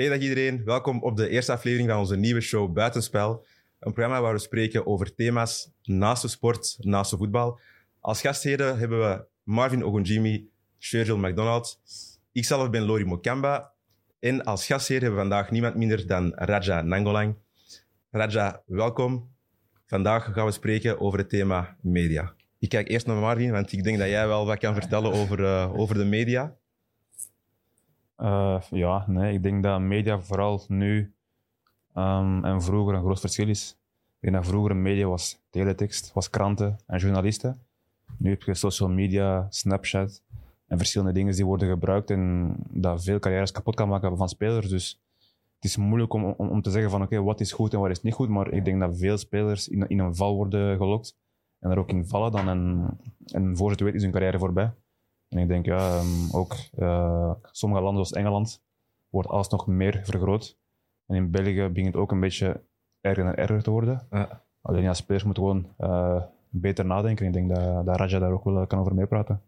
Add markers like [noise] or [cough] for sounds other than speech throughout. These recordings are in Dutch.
Hey dag iedereen, welkom op de eerste aflevering van onze nieuwe show Buitenspel. Een programma waar we spreken over thema's naast de sport, naast de voetbal. Als gastheren hebben we Marvin Ogunjimi, Shergill McDonald. Ikzelf ben Lori Mokamba. En als gastheer hebben we vandaag niemand minder dan Raja Nangolang. Raja, welkom. Vandaag gaan we spreken over het thema media. Ik kijk eerst naar Marvin, want ik denk dat jij wel wat kan vertellen over, uh, over de media. Uh, ja, ik denk dat media vooral nu um, en vroeger een groot verschil is. Ik denk dat vroeger media was teletext, was kranten en journalisten. Nu heb je social media, Snapchat en verschillende dingen die worden gebruikt en dat veel carrières kapot kan maken van spelers. Dus het is moeilijk om, om, om te zeggen van oké, wat is goed en wat is niet goed. Maar ik denk dat veel spelers in, in een val worden gelokt en er ook in vallen dan. En, en voor het weet is hun carrière voorbij. En ik denk, ja, um, ook uh, sommige landen zoals Engeland wordt alles nog meer vergroot. En in België begint het ook een beetje erger en erger te worden. Ja. Alleen ja, spelers moeten gewoon uh, beter nadenken. Ik denk dat, dat Raja daar ook wel kan over meepraten.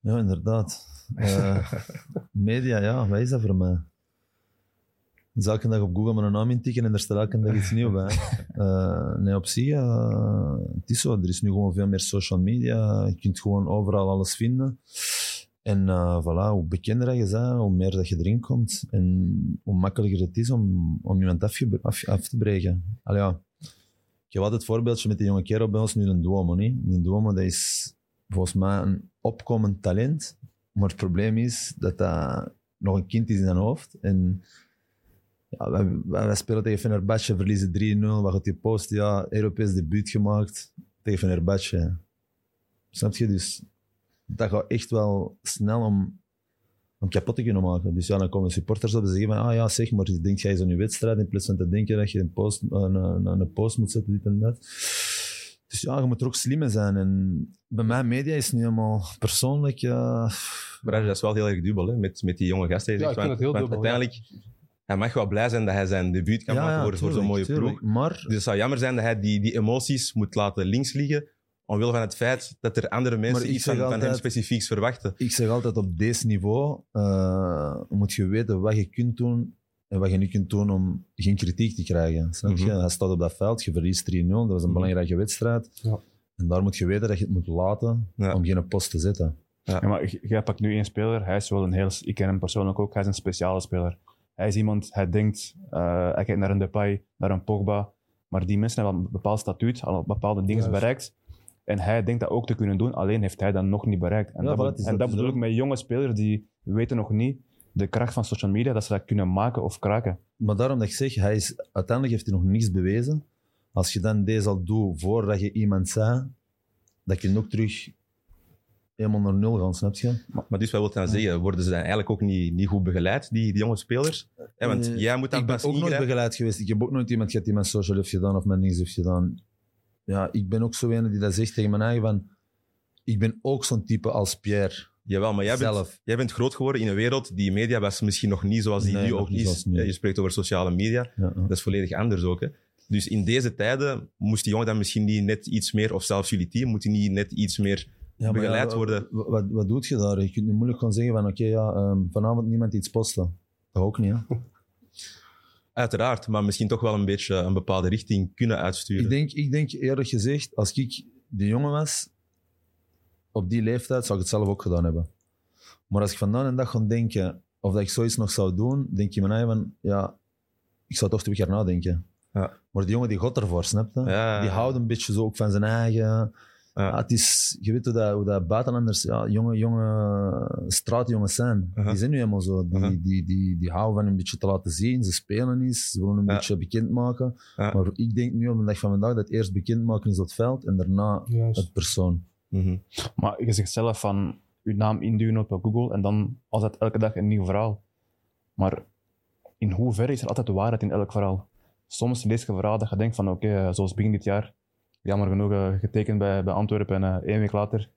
Ja, inderdaad. Uh, [laughs] media, ja, wat is dat voor mij? Dus elke dag op Google mijn naam intikken en er staat elke dag iets nieuws bij. Uh, [laughs] nee, op zich, uh, het is zo. Er is nu gewoon veel meer social media. Je kunt gewoon overal alles vinden. En uh, voilà, hoe bekender je bent, hoe meer dat je erin komt. En hoe makkelijker het is om, om iemand af, af, af te breken. Allee, ja. Ik heb altijd het voorbeeldje met die jonge kerel bij ons, nu een Duomo. Niet? Een Duomo dat is volgens mij een opkomend talent. Maar het probleem is dat dat nog een kind is in zijn hoofd. En ja, wij, wij, spelen tegen Fenerbahce, verliezen 3-0. Wat gaat die post? Ja, Europees debuut gemaakt tegen Fenerbahce. Snap je? Dus dat gaat echt wel snel om, om kapot te kunnen maken. Dus ja, dan komen supporters op en zeggen van, ah ja, zeg maar, denk jij aan je wedstrijd in plaats van te denken dat je een post, een, een, een post moet zetten, dit en dat. Dus ja, je moet er ook slim in zijn. En bij mij, media is niet helemaal persoonlijk. Uh... Maar dat is wel heel erg dubbel, hè, met, met die jonge gasten. Ja, ik vind het heel dubbel. Uiteindelijk, hij mag wel blij zijn dat hij zijn debuut kan maken voor, voor zo'n mooie ploeg. Maar... Dus het zou jammer zijn dat hij die, die emoties moet laten links liggen, omwille van het feit dat er andere mensen iets van, altijd, van, hem specifieks verwachten. Ik zeg altijd, op deze niveau uh, moet je weten wat je kunt doen en wat je niet kunt doen om geen kritiek te krijgen. Snap je? Mm Hij staat op dat veld, je verliest 3-0, dat was een mhm. belangrijke wedstrijd. Ja. En daar moet je weten dat je het moet laten om geen post te zetten. Ja. maar jij pakt nu één speler, hij is wel een heel... Ik ken hem persoonlijk ook, hij is een speciale speler. Hij is iemand, hij denkt, uh, hij kijkt naar een Depay, naar een Pogba, maar die mensen hebben een bepaald statuut, al bepaalde dingen bereikt. En hij denkt dat ook te kunnen doen, alleen heeft hij dat nog niet bereikt. En dat, en dat bedoel ik met jonge spelers die weten nog niet de kracht van social media, dat ze dat kunnen maken of kraken. Maar daarom dat ik zeg, hij is, uiteindelijk heeft hij nog niets bewezen. Als je dan deze al doet voordat je iemand zei, dat je nog terug helemaal naar nul gaan, snap je? Maar, maar dus wat wil dan zeggen? Worden ze dan eigenlijk ook niet, niet goed begeleid, die, die jonge spelers? want uh, jij moet dan Ik ben ook nooit begeleid geweest. Ik heb ook nooit iemand gehad die mijn social heeft gedaan of mijn niks heeft gedaan. Ja, ik ben ook zo een die dat zegt tegen mijn eigen van... Ik ben ook zo'n type als Pierre. Jawel, maar jij bent, jij bent groot geworden in een wereld die media was misschien nog niet zoals die nu ook is. Je spreekt over sociale media. Ja, Dat is volledig anders ook. Hè? Dus in deze tijden moest die jongen dan misschien niet net iets meer, of zelfs jullie team, moet hij niet net iets meer ja, begeleid worden. Wat, wat, doe je daar? Je kunt nu moeilijk gewoon zeggen van oké, ja, um, vanavond niemand iets posten. Dat ook niet, hè? [laughs] Uiteraard, maar misschien toch wel een beetje een bepaalde richting kunnen uitsturen. Ik denk, ik denk eerlijk gezegd, als ik de jongen was, op die leeftijd, zou ik het zelf ook gedaan hebben. Maar als ik vandaag een dag ga denken, of dat ik zoiets nog zou doen, denk je nou van, ja, ik zou toch twee keer nadenken. Ja. Maar die jongen die gaat ervoor, snap je? Die houdt een beetje zo ook van zijn eigen... Ja. het is, je weet hoe dat, hoe dat buitenlanders, ja, jonge, jonge straatjongens zijn. Die zijn nu helemaal zo. Die, die, die, die, houden van een beetje te laten zien. Ze spelen eens, ze willen een beetje bekend maken. Maar ik denk nu op de dag van vandaag dat eerst bekend maken is op het veld en daarna het persoon. Mm Maar je zegt zelf van je naam induwen op Google en dan altijd elke dag een nieuw verhaal. Maar in hoeverre is er altijd de waarheid in elk verhaal? Soms lees je een verhaal dat je denkt van oké, okay, zoals begin dit jaar, jammer genoeg uh, getekend bij, bij Antwerpen en uh, één week later,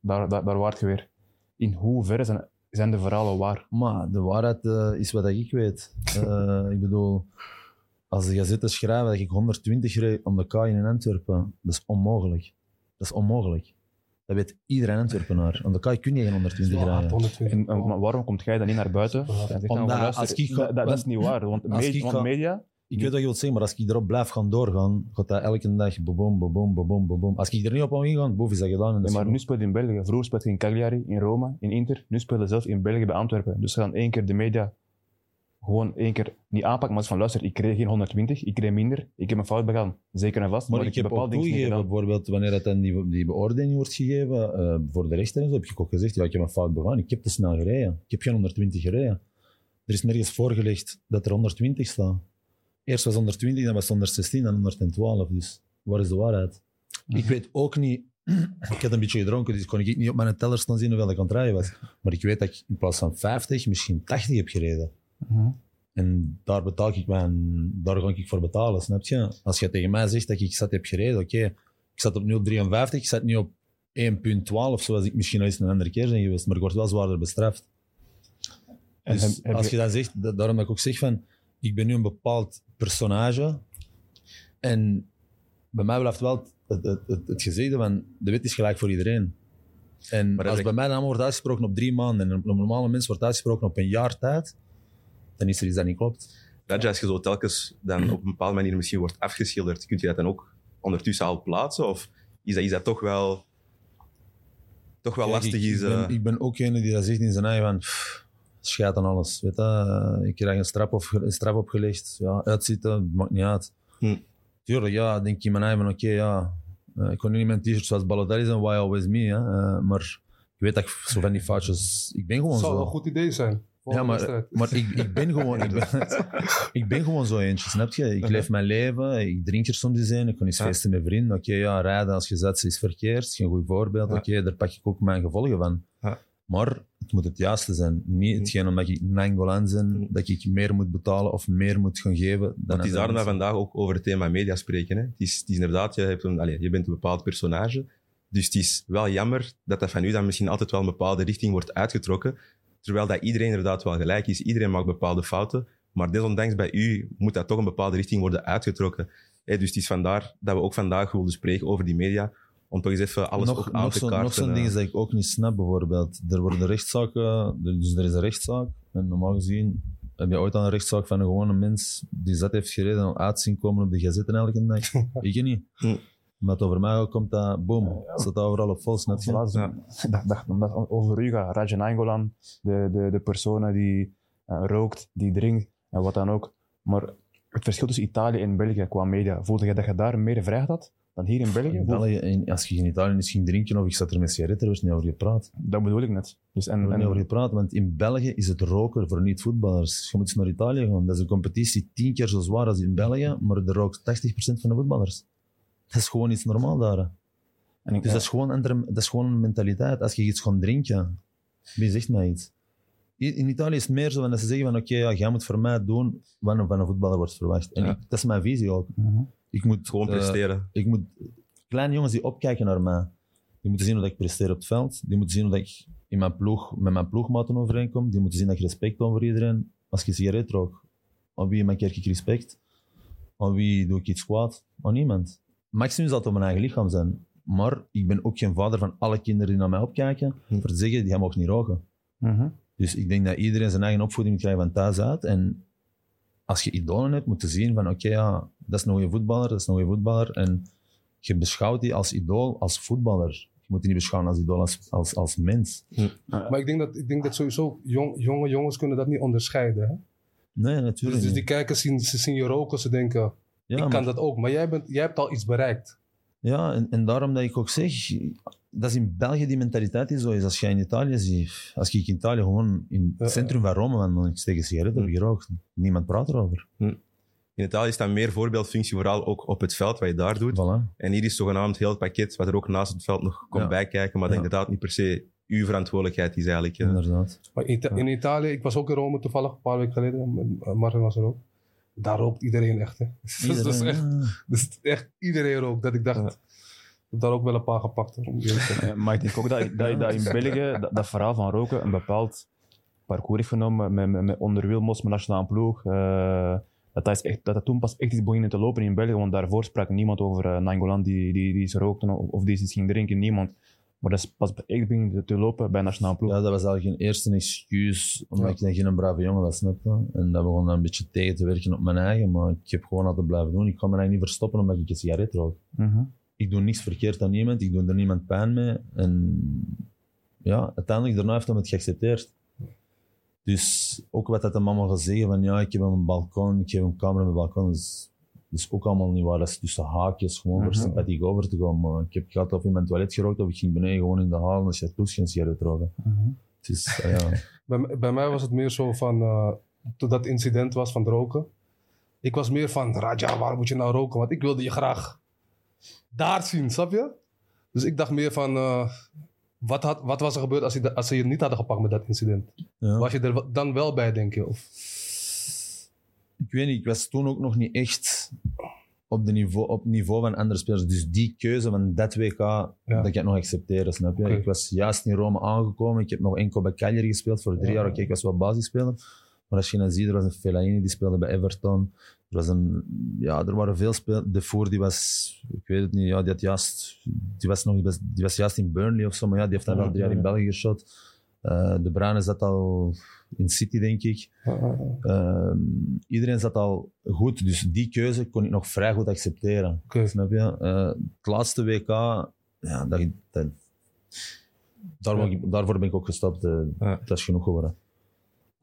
daar, daar, daar waart je weer. In hoeverre zijn, zijn de verhalen waar? Maar de waarheid uh, is wat ik weet. ik bedoel, als je zit te schrijven dat ik 120 reed om de kaai in Antwerpen, dat is onmogelijk. Dat is onmogelijk. Dat weet iedereen Antwerpenaar. Want dan kan je, kun je geen 120 Hard, rijden. 120. En, en maar waarom komt jij dan niet naar buiten? Dan, Omdat luister, als ik ga- dat, dat is niet waar. Want, Als me- ik want media... Ik weet wat je wilt zeggen, maar als ik erop blijf gaan doorgaan, gaat dat elke dag boom, boom, boom, boom. Als ik er niet op zou ingaan, boven is dat gedaan. En dat Nee, is maar nu speelt in België. Vroeger speelde hij in Cagliari, in Roma, in Inter. Nu speelt hij zelf in België bij Antwerpen. Dus ze gaan één keer de media gewoon één keer niet aanpakken. Maar ze van luister, ik kreeg geen 120, ik kreeg minder. Ik heb een fout begaan. Zeker en vast. Maar, Maar, ik heb ook toegegeven, bijvoorbeeld wanneer dat dan die, die beoordeling wordt gegeven eh, voor de rechter, en zo, heb ik ook gezegd, ja, ik heb een fout begaan, ik heb te snel gereden. Ik heb geen 120 gereden. Er is nergens voorgelegd dat er 120 staat. Eerst was 120, dan was het 116 en 112. Dus waar is de waarheid? Ik weet ook niet... [clears throat] ik had een beetje gedronken, dus kon ik niet op mijn teller staan zien hoeveel ik aan het rijden was. Maar ik weet dat ik in plaats van 50 misschien 80 heb gereden. Mhm. En daar betaal ik mijn, daar ga ik voor betalen, snap je? Als je tegen mij zegt dat ik zat heb gereden, oké, ik zat op 0,53, ik zat niet op 1,12 zoals ik misschien al eens een andere keer zijn geweest, maar ik word wel zwaarder bestraft. En Dus heb- heb als je- je dat zegt, da- daarom dat ik ook zeg van, ik ben nu een bepaald personage en bij mij blijft wel het, het, het, het gezegde van, de wet is gelijk voor iedereen. En dat als bij mij dan wordt uitgesproken op drie maanden en een normale mens wordt uitgesproken op een jaar tijd, dan is er iets dat niet klopt. Raja, als je zo telkens dan op een bepaalde manier misschien wordt afgeschilderd, kun je dat dan ook ondertussen al plaatsen? Of is dat, is dat toch wel, toch wel Kijk, lastig? ik, is, ik, ben, eh, ik ben ook een die dat zegt in zijn eigen van... pff, Scheid aan alles. Weet je, Eh, ik krijg een straf, op, een straf opgelegd. Ja, uitzitten, maakt niet uit. Hm. Tuurlijk, ja, denk ik in mijn eigen oké, ja. eh, ik kon nu niet mijn t-shirt zoals Balotelli zijn, why always me. Hè? Eh, maar ik weet dat ik zo van die foutjes... Ik ben gewoon zou zo. wel een goed idee zijn. Ja, maar, maar ik, ik ben gewoon... Ik ben, [laughs] ik ben gewoon zo eentje, snap je? Ik leef mijn leven, ik drink er soms eens een, ik kan eens Ja. feesten met vrienden. Oké, ja, rijden als je zet is verkeerd, is geen goed voorbeeld. Ja. Oké, daar pak ik ook mijn gevolgen van. Maar het moet het juiste zijn. Niet hetgeen omdat ik Nangolan ben, Mm. dat ik meer moet betalen of meer moet gaan geven. Dan het is daarom dat we vandaag ook over het thema media spreken. Hè. Het, is, het is inderdaad, je, hebt een, allez, je bent een bepaald personage. Dus het is wel jammer dat dat van u dan misschien altijd wel een bepaalde richting wordt uitgetrokken. Terwijl dat iedereen inderdaad wel gelijk is. Iedereen maakt bepaalde fouten. Maar desondanks bij u moet dat toch een bepaalde richting worden uitgetrokken. Dus het is vandaar dat we ook vandaag wilden spreken over die media. Om toch eens even alles nog, ook aan nog te zo'n kaarten. nog zo'n eh. ding is dat ik ook niet snap, bijvoorbeeld. Er worden rechtszaken, dus er is een rechtszaak. En normaal gezien heb je ooit al een rechtszaak van een gewone mens die zat heeft gereden en uitzien komen op de gazetten elke dag. [laughs] ik niet. Hm. Maar het over mij komt dat, boom, staat overal op vol, snap je? Dat, dat, dat over u gaat. Rajan Angolan, de, de, de personen die eh, rookt, die drinkt en wat dan ook. Maar het verschil tussen Italië en België qua media, voelde je dat je daar meer vrijheid had dan hier in België? In België, en als je in Italië eens ging drinken of ik zat er met sigaretten, werd niet over gepraat. Dat bedoel ik net. Dus en, niet over en, gepraat, want in België is het roken voor niet-voetballers. Je moet eens naar Italië gaan. Dat is een competitie tien keer zo zwaar als in België, maar er rookt 80% van de voetballers. Dat is gewoon iets normaal daar. en ik, Dus dat is, gewoon een, dat is gewoon een mentaliteit. Als je iets gaat drinken, wie zegt mij iets? In Italië is het meer zo dat ze zeggen van oké, ja, jij moet voor mij doen wat van een voetballer wordt verwacht. En Ja. ik- dat is mijn visie ook. Mhm. Ik moet, Gewoon eh, presteren. ik moet kleine jongens die opkijken naar mij, die moeten zien hoe dat ik presteer op het veld. Die moeten zien hoe dat ik in mijn ploeg, met mijn ploegmaten overeenkom. Die moeten zien dat ik respect toon voor iedereen. Als je sigaret rook, aan wie maak ik respect? Aan wie doe ik iets kwaad? Aan niemand. Maximum zal het op mijn eigen lichaam zijn. Maar ik ben ook geen vader van alle kinderen die naar mij opkijken. Hm. Voor te zeggen, die mogen niet roken. Mhm. Dus ik denk dat iedereen zijn eigen opvoeding moet krijgen van thuis uit. En als je idolen hebt, moet je zien van oké, ja, dat is een goede voetballer, dat is een goede voetballer. En je beschouwt die als idool, als voetballer. Je moet die niet beschouwen als idool, als, als, als mens. Maar ik denk dat, ik denk dat sowieso jong, jonge jongens kunnen dat niet onderscheiden. Hè? Nee, Dus, natuurlijk dus die niet. kijkers zien, ze zien je roken, ze denken, Ja, ik kan maar- dat ook. Maar jij, bent, jij hebt al iets bereikt. Ja, en, en daarom dat ik ook zeg, dat is in België die mentaliteit die zo is. Als je in Italië ziet, als ik in Italië gewoon in het centrum van Rome ben, dan ik sigaretten heb gerookt. Niemand praat erover. In Italië is dat meer voorbeeldfunctie, vooral ook op het veld, wat je daar doet. Voilà. En hier is zogenaamd heel het pakket, wat er ook naast het veld nog komt Ja. bijkijken, maar dat Ja. inderdaad niet per se uw verantwoordelijkheid is eigenlijk. Inderdaad. Maar in, Ita- in Italië, ik was ook in Rome toevallig een paar weken geleden. Martin was er ook. Daar rookt iedereen echt. Hè. [laughs] Dus dat is Iedereen, echt, dus echt iedereen rookt. Dat ik dacht, heb daar ook wel een paar gepakt. Hoor, maar ik denk ook dat, [laughs] dat, dat in België dat, dat verhaal van roken een bepaald parcours heeft genomen met, met, met onder Wilmos, mijn nationale ploeg. eh, dat, dat, is echt, dat dat toen pas echt is beginnen te lopen in België, want daarvoor sprak niemand over uh, Nangolan die, die, die iets rookte of, of die iets ging drinken, niemand. Maar dat is pas echt begin te lopen bij nationale ploeg. Ja, dat was eigenlijk een eerste excuus, omdat Ja. ik dan geen brave jongen was, snap je? En dat begon dan een beetje tegen te werken op mijn eigen, maar ik heb gewoon altijd blijven doen. Ik kan me eigenlijk niet verstoppen omdat ik een sigaret rook. Mhm. Ik doe niks verkeerd aan niemand, ik doe er niemand pijn mee. En ja, uiteindelijk daarna heeft hij het geaccepteerd. Dus ook wat dat de mama gaat zeggen van ja, ik heb een balkon, ik heb een kamer op mijn balkon, dat is, dat is ook allemaal niet waar. Dat is tussen haakjes, gewoon voor Mhm. sympathiek over te gaan. Maar ik heb gehad of in mijn toilet gerookt of ik ging beneden gewoon in de haal en als je plus geen sigaret roken. Mhm. Dus eh, ja. [laughs] Bij, mij was het meer zo van, eh, toen dat incident was van het roken. Ik was meer van, Raja, waarom moet je nou roken? Want ik wilde je graag daar zien, snap je? Dus ik dacht meer van, eh, wat, had, wat was er gebeurd als, je, da- als ze je niet hadden gepakt met dat incident? ja. Was je er dan wel bij, denk je? Of, Ik weet niet, ik was toen ook nog niet echt op, de niveau, op het niveau van andere spelers. Dus die keuze van dat WK, dat ik het nog accepteren, snap je? Ik was juist in Rome aangekomen. Ik heb nog enkel bij Cagliari gespeeld voor drie Ja. jaar. Oké, ik was wel basisspeler. Maar als je dan ziet, er was een Fellaini die speelde bij Everton. Er, was een, ja, er waren veel spelers. De Voer, die was, ik weet het niet, ja, die, had juist, die, was nog, die was juist in Burnley of zo. Maar ja, die heeft dan wel drie jaar in België geschot. Eh, de Bruyne zat al in City, denk ik. Ehm, iedereen zat al goed, dus die keuze kon ik nog vrij goed accepteren. Snap je? Eh, het laatste WK, ja, dat, dat, daar wou ik- daarvoor ben ik ook gestopt. eh. Dat is genoeg geworden.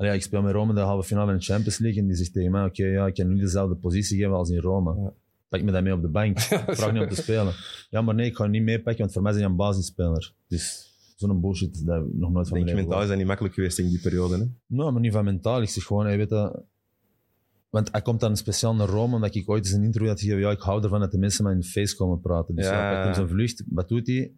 Ja, ik speel met Rome de halve finale in de Champions League en die zegt tegen mij: Oké, ja, ik kan nu dezelfde positie geven als in Rome. Ja. Pak me dat mee op de bank. [laughs] Vraag niet om te spelen. Ja, maar nee, ik ga niet meepakken, want voor mij is hij een basisspeler. Dus zo'n bullshit, dat heb ik nog nooit van Denk je, mentaal is dat niet makkelijk geweest in die periode. Hè? Nou, maar niet van mentaal. Ik zeg gewoon, hey, weet je, want hij komt dan speciaal naar Rome, omdat ik ooit eens een interview had gegeven. Ja, ik hou ervan dat de mensen met in de face komen praten. Dus Ja. ja, pakt hem zijn vlucht. Wat doet hij?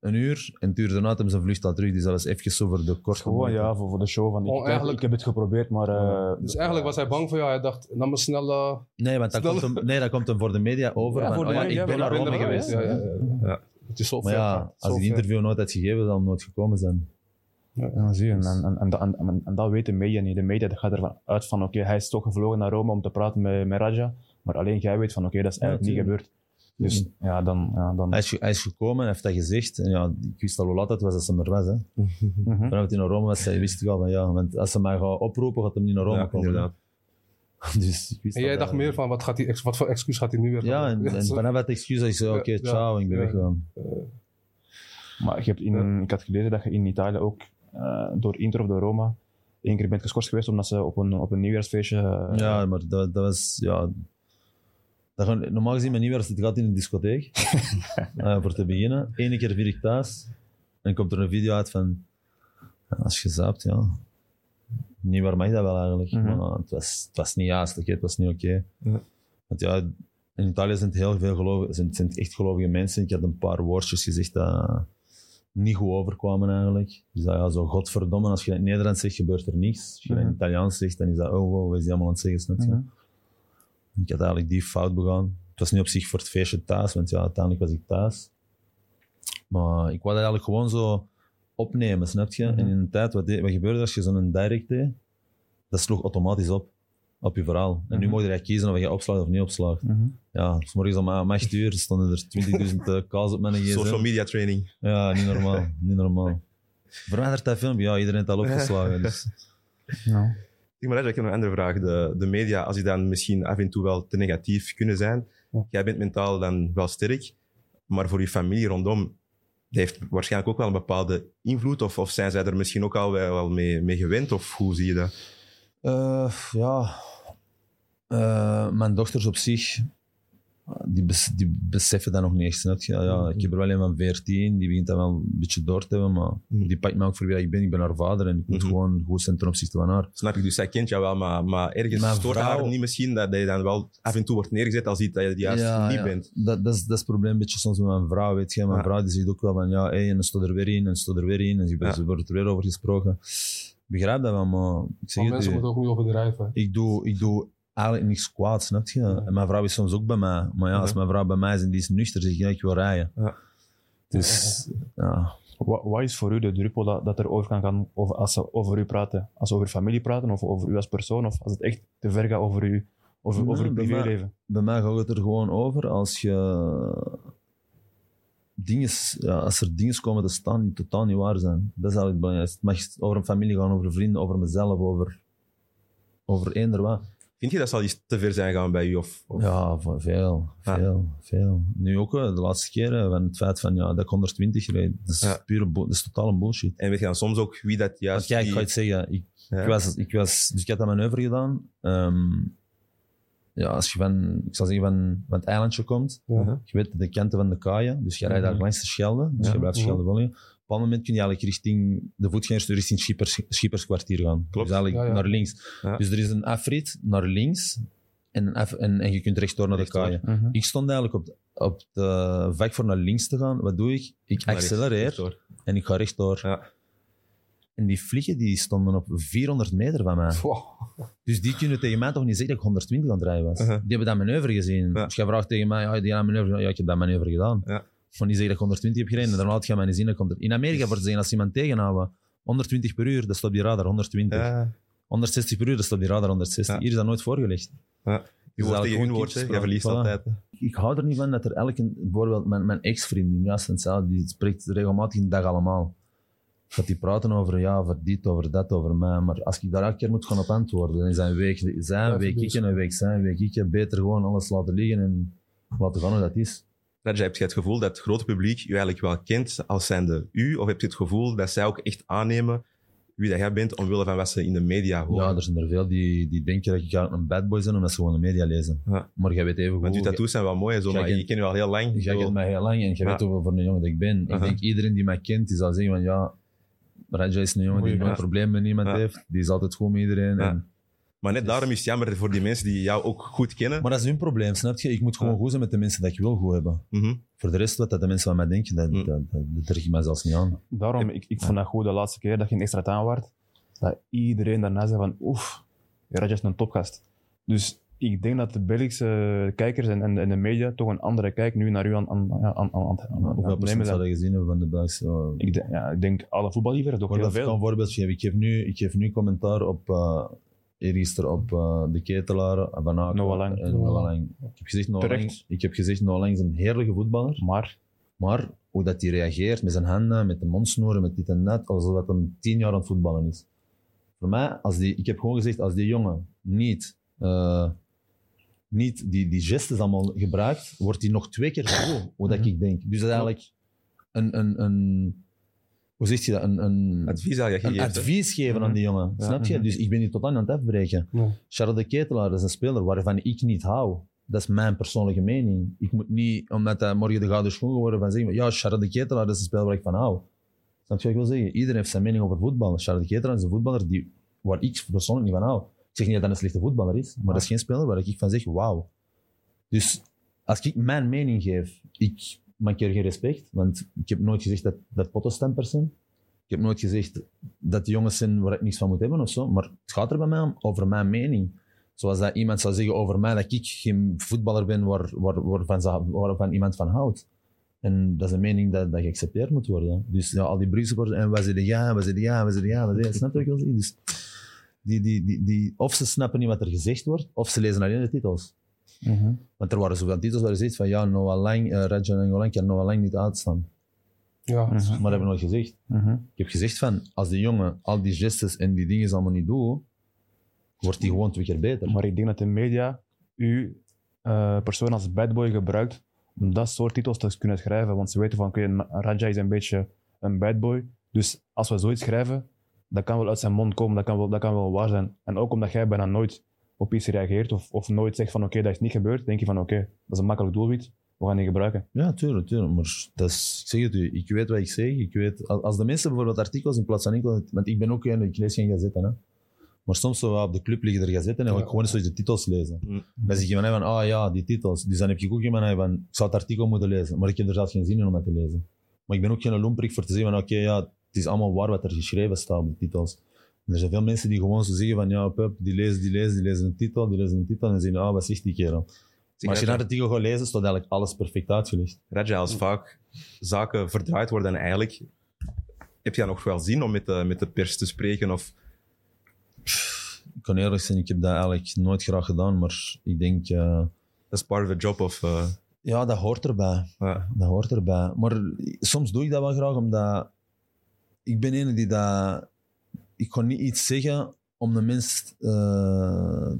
Een uur. En het uur daarna hem zijn vlucht al terug. Dus dat was even zo voor de korte Gewoon ja, voor, voor de show. Van, ik, Gewoon ik, eigenlijk- ik heb het geprobeerd, maar... eh, dus eigenlijk was hij bang voor jou. Hij dacht, nou maar snel... eh, Nee, want dat Snel- komt, hem, nee, dat komt hem voor de media over. Ja, van, voor de oh ja, media, ik ben naar Rome geweest. Ja, ja. Het is zo Maar ver. ja, als Zo die interview nooit had gegeven, zou hem nooit gekomen zijn. Ja, zie je. En, en, en, en, en, en dat weten de media niet. De media dat gaat ervan uit van, oké, hij is toch gevlogen naar Rome om te praten met, met Raja. Maar alleen jij weet van, oké, dat is Ja, eigenlijk niet gebeurd. Dus ja, dan... Ja, dan Hij is, hij is gekomen, heeft dat gezegd. En ja, ik wist al hoe laat het was als hij er was. Hè. Vanaf dat hij naar Rome was, wist ik al van ja, want als ze mij gaan oproepen, gaat hij niet naar Rome Ja, komen. inderdaad. [laughs] Dus ik wist En jij dat- dacht meer van, wat, gaat die, wat voor excuus gaat hij nu weer Ja, en, vanaf [laughs] dat excuus zei, oké, Ja, ciao, ik ben ja. weggegaan. Maar je hebt in, ik had gelezen dat je in Italië ook eh, door Inter of door Roma één keer bent geschorst geweest omdat ze op een, op een nieuwjaarsfeestje... eh, Ja, maar dat, dat was, ja... Dat gaan, normaal gezien, mijn nieuwjaar, het gaat in de discotheek. [laughs] Eh, voor te beginnen. Eén keer vier ik thuis. En komt er een video uit van... als je zaapt, ja... Niet waar mag dat wel eigenlijk. Mhm. Maar het, was, het was niet juist, het was niet oké. Want ja, in Italië zijn het heel veel gelovigen, zijn, zijn het echt gelovige mensen. Ik had een paar woordjes gezegd dat niet goed overkwamen eigenlijk. Dus dat, ja, zo godverdomme, als je in het Nederlands zegt, gebeurt er niets. Als je in Mhm. het Italiaans zegt, dan is dat, oh wow, wat is die allemaal aan het zeggen, snap je? Ik had eigenlijk die fout begaan. Het was niet op zich voor het feestje thuis, want ja, uiteindelijk was ik thuis. Maar ik wou dat eigenlijk gewoon zo opnemen, snap je? Mhm. En in een tijd, wat, de- wat gebeurde als je zo'n direct deed? Dat sloeg automatisch op, op je verhaal. En nu Mhm. mocht je kiezen of je opslaat of niet opslaat. Mhm. Ja, s morgens om 8 uur stonden er 20.000 eh, calls op mijn gsm. Social media training. Ja, niet normaal. niet normaal. Verwijderd dat filmpje? Ja, iedereen heeft al [laughs] opgeslagen. Dus. Ja. Zeg maar, ik heb nog een andere vraag. De, de media, als die dan misschien af en toe wel te negatief kunnen zijn, Ja. jij bent mentaal dan wel sterk, maar voor je familie rondom, dat heeft waarschijnlijk ook wel een bepaalde invloed, of, of zijn zij er misschien ook al wel mee, mee gewend, of hoe zie je dat? Eh, ja, Eh, mijn dochters op zich, die, bes- die beseffen dat nog niet echt. Snap je? Ja, ik heb er wel een van 14, die begint dat wel een beetje door te hebben, maar die pakt me ook voor wie ik ben. Ik ben haar vader en ik moet Mhm. gewoon goed zijn ten opzichte van haar. Snap ik, dus zij kent jou wel, maar, maar ergens Mijn stoort vrouw- haar niet misschien dat je dan wel af en toe wordt neergezet als iets dat je juist Ja, niet ja. bent. Dat, dat, is, dat is het probleem een beetje soms met mijn vrouw. Weet je? Mijn Ja. vrouw die zegt ook wel van ja, hey, en dan stond er weer in, en stond er weer in, en ze, wordt er weer over gesproken. Ik begrijp dat wel, maar ik zeg Maar het mensen moeten ook niet overdrijven. ik doe, ik doe eigenlijk niks kwaad, snap je? En mijn vrouw is soms ook bij mij. Maar ja, als mijn vrouw bij mij is en die is nuchter, zeg ik, ja, ik wil rijden. Ja. Dus, ja. Wat, wat is voor u de druppel dat, dat er over kan gaan over, als ze over u praten? Als ze over familie praten of over u als persoon? Of als het echt te ver gaat over, u, over, over uw bij mij- privéleven? Bij mij gaat het er gewoon over als je dingen, ja, als er dingen komen te staan die totaal niet waar zijn. Dat is eigenlijk het belangrijkste. Het mag over een familie gaan, over vrienden, over mezelf, over, over eender wat. Vind je dat zal iets te ver zijn gaan bij u? Of, of- Ja, veel, Ja. veel, veel. Nu ook, hè, de laatste keren, van het feit van ja, dat ik 120 reed, dat is Ja. pure dat is totale bullshit. En weet je dan soms ook wie dat Want juist... kijk, ik ga je het zeggen, ik, Ja. ik, was, ik was, dus ik had dat manoeuvre gedaan. Ehm, ja, als je van, ik zal zeggen, van, van het eilandje komt, Ja. je weet de kanten van de kaaien, dus je rijdt daar Mhm. langs de Schelde, dus Ja. je blijft Mhm. Schelde volgen. Op een bepaald moment kun je eigenlijk richting de voetgangers richting Schippers, Schipperskwartier gaan. Klopt. Dus eigenlijk Ja, ja. naar links. Ja. Dus er is een afrit naar links en, af, en, en je kunt rechtdoor naar de kaaien. Mhm. Ik stond eigenlijk op, op de vak voor naar links te gaan. Wat doe ik? Ik accelereer rechtdoor. en ik ga rechtdoor. Ja. En die vliegen die stonden op 400 meter van mij. Wow. Dus die kunnen tegen mij toch niet zeggen dat ik 120 aan het rijden was. Uh-huh. Die hebben dat manoeuvre gezien. Ja. Dus jij vraagt tegen mij, ja, die hebben manoeuvre. Ja, ik heb dat manoeuvre gedaan. Ja. Van die zeggen dat ik 120 heb gereden. En daarna had je mij niet zien dat ik 100 In Amerika wordt zeggen, als iemand tegenhouden, 120 per uur, dat staat op die radar 120. Ja. 160 per uur, dat staat op die radar 160. Ja. Hier is dat nooit voorgelegd. Je Dus wordt tegen hun kindjespraat. verliest Voilà. altijd. hè. Ik hou er niet van dat er elke... Bijvoorbeeld mijn, mijn ex-vriendin, juist hetzelfde, die spreekt regelmatig een dag allemaal. Gaat die praten over, ja, over dit, over dat, over mij. Maar als ik daar elke keer moet gaan op antwoorden, dan is dat een week zij, een Ja, week ik en een week zij, een week ik. Beter gewoon alles laten liggen en laten gaan hoe dat is. Raja, heb je het gevoel dat het grote publiek je eigenlijk wel kent als zijnde u? Of heb je het gevoel dat zij ook echt aannemen wie dat jij bent omwille van wat ze in de media horen? Ja, er zijn er veel die, die denken dat ik eigenlijk een bad boy ben omdat ze gewoon de media lezen. Ja. Maar jij weet even Want uw goed... tattoos zijn wel mooi zo, maar kent- je ken je al heel lang. Jij kent mij heel lang en je Ja. weet hoeveel voor een jongen dat ik ben. Ik denk iedereen die mij kent, die zal zeggen van ja, Raja is een jongen die gast. problemen met niemand heeft. Die is altijd goed met iedereen. Ja. En, Maar net daarom is het jammer voor die mensen die jou ook goed kennen. maar dat is hun probleem, snap je? Ik moet gewoon Ja. goed zijn met de mensen die ik wil goed hebben. Mhm. Voor de rest, wat dat de mensen van mij denken, dat, Mm. dat, dat, dat trek ik mij zelfs niet aan. Daarom, ik, ik vond dat goed de laatste keer dat je een extra tijd waard, dat iedereen daarna zei van oef, Raja is een topgast. Dus ik denk dat de Belgische kijkers en, en, en de media toch een andere kijk nu naar u aan, aan, aan, aan, Hoeveel procent gezien hebben van de Belgische... ja. Ik, denk- ja, ik denk alle voetballiefhebbers, toch heel dat kan een veel. voorbeeld geven. Ik geef nu, ik geef nu commentaar op, uh, eergisteren op eh, de ketelaar, Van Aken Noah Lang. en Noah Lang. Lang. Ik heb gezegd, Noah. Lang, ik heb gezegd, Noah Lang is een heerlijke voetballer. Maar Maar hoe dat hij reageert met zijn handen, met de mondsnoeren, met dit en dat, alsof dat een tien jaar aan het voetballen is. Voor mij, als die, ik heb gewoon gezegd, als die jongen niet, eh, niet die, die gestes allemaal gebruikt, wordt hij nog twee keer zo goed, hoe dat Mhm. ik denk. Dus dat is eigenlijk een, een, een hoe zeg je dat, een, een, Advies een geven aan Mhm. die jongen. Ja, Snap je? mhm. Dus ik ben die totaal aan het afbreken. Ja. Charles de Ketelaar is een speler waarvan ik niet hou. Dat is mijn persoonlijke mening. Ik moet niet, omdat hij morgen de gouden schoen geworden van zeggen, ja, Charles de Ketelaar is een speler waar ik van hou. Snap je wat ik wil zeggen? Iedereen heeft zijn mening over voetbal. Charles de Ketelaar is een voetballer die, waar ik persoonlijk niet van hou. Ik zeg niet dat hij een slechte voetballer is, maar dat is geen speler waar ik van zeg, wauw. Dus als ik mijn mening geef, ik mankeer geen respect, want ik heb nooit gezegd dat dat pottenstempers zijn. Ik heb nooit gezegd dat de jongens zijn waar ik niks van moet hebben of zo, maar het gaat er bij mij om over mijn mening. Zoals dat iemand zou zeggen over mij dat ik geen voetballer ben waar, waar, waarvan, waarvan iemand van houdt. En dat is een mening dat, dat geaccepteerd moet worden. Dus ja, al die Brugge en wat zeggen ja, wat zeggen ja, wat zeggen ja, wat zeggen Snap je ik wil? Dus die, die, die, die, of ze snappen niet wat er gezegd wordt, of ze lezen alleen de titels. Mhm. Want er waren zoveel titels waar je zegt van ja, Noah Lang, uh, Raja Nangolan kan Noah Lang niet uitstaan. Ja. Mhm. Maar dat heb ik nooit gezegd. Mhm. Ik heb gezegd van, als die jongen al die gestes en die dingen allemaal niet doet, wordt die gewoon twee keer beter. Maar ik denk dat de media u eh, persoon als bad boy gebruikt om dat soort titels te kunnen schrijven. Want ze weten van, oké, Raja is een beetje een bad boy. Dus als we zoiets schrijven, dat kan wel uit zijn mond komen, dat kan wel, dat kan wel waar zijn. En ook omdat jij bijna nooit op iets reageert of, of nooit zegt van, oké, dat is niet gebeurd, denk je van, oké, dat is een makkelijk doelwit, we gaan die gebruiken. Ja, tuurlijk, tuurlijk. Maar dat is, ik zeg het u, ik weet wat ik zeg. Ik weet, als de mensen bijvoorbeeld artikels in plaats van enkel... Want ik ben ook een, ik lees geen gazetten, hè. Maar soms zo op de club liggen er gazetten en ik gewoon eens de titels lezen. Mm. Dan zeg je van, van, ah ja, die titels. Dus dan heb ik ook iemand van, ik zou het artikel moeten lezen. Maar ik heb er zelfs geen zin in om het te lezen. Maar ik ben ook geen lomperik voor te zeggen van, oké, ja, het is allemaal waar wat er geschreven staat op de titels. En er zijn veel mensen die gewoon zo zeggen van, ja, pup, die lezen, die lezen, die lezen een titel, die lezen een titel en zeggen, ah, wat zegt die kerel? Maar als je naar de artikel gaat lezen, staat eigenlijk alles perfect uitgelegd. Raja, als vaak zaken verdraaid worden en eigenlijk heb je dan nog wel zin om met de, met de pers te spreken of Ik kan eerlijk zijn, ik heb dat eigenlijk nooit graag gedaan, maar ik denk, eh, dat is part of the job of... eh, Ja, dat hoort erbij. Ja. Dat hoort erbij. Maar soms doe ik dat wel graag, omdat ik ben een die dat... Ik kan niet iets zeggen om de mens eh,